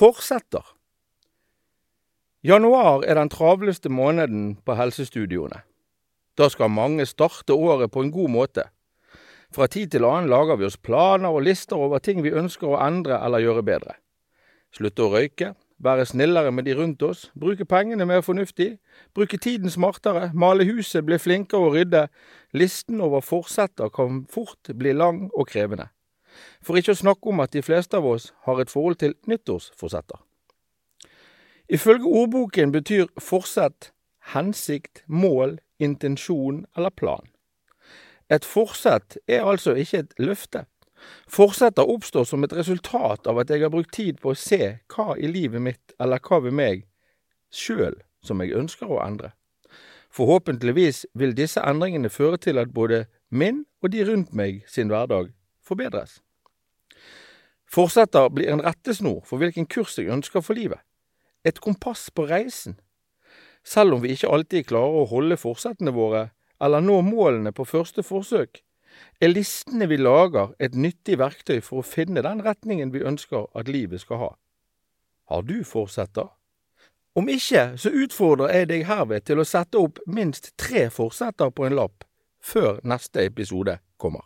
Fortsetter. Januar er den travleste måneden på helsestudioene. Da skal mange starte året på en god måte. Fra tid til annen lager vi oss planer og lister over ting vi ønsker å endre eller gjøre bedre. Slutte å røyke, være snillere med de rundt oss, bruke pengene mer fornuftig, bruke tiden smartere, male huset, bli flinkere å rydde. Listen over forsetter kan fort bli lang og krevende. For ikke å snakke om at de fleste av oss har et forhold til nyttårsforsetter. Ifølge ordboken betyr forsett hensikt, mål, intensjon eller plan. Et forsett er altså ikke et løfte. Forsetter oppstår som et resultat av at jeg har brukt tid på å se hva i livet mitt, eller hva ved meg, sjøl som jeg ønsker å endre. Forhåpentligvis vil disse endringene føre til at både min og de rundt meg sin hverdag forbedres. Forsetter blir en rettesnor for hvilken kurs jeg ønsker for livet. Et kompass på reisen. Selv om vi ikke alltid klarer å holde forsettene våre eller nå målene på første forsøk, er listene vi lager et nyttig verktøy for å finne den retningen vi ønsker at livet skal ha. Har du forsetter? Om ikke, så utfordrer jeg deg herved til å sette opp minst tre forsetter på en lapp før neste episode kommer.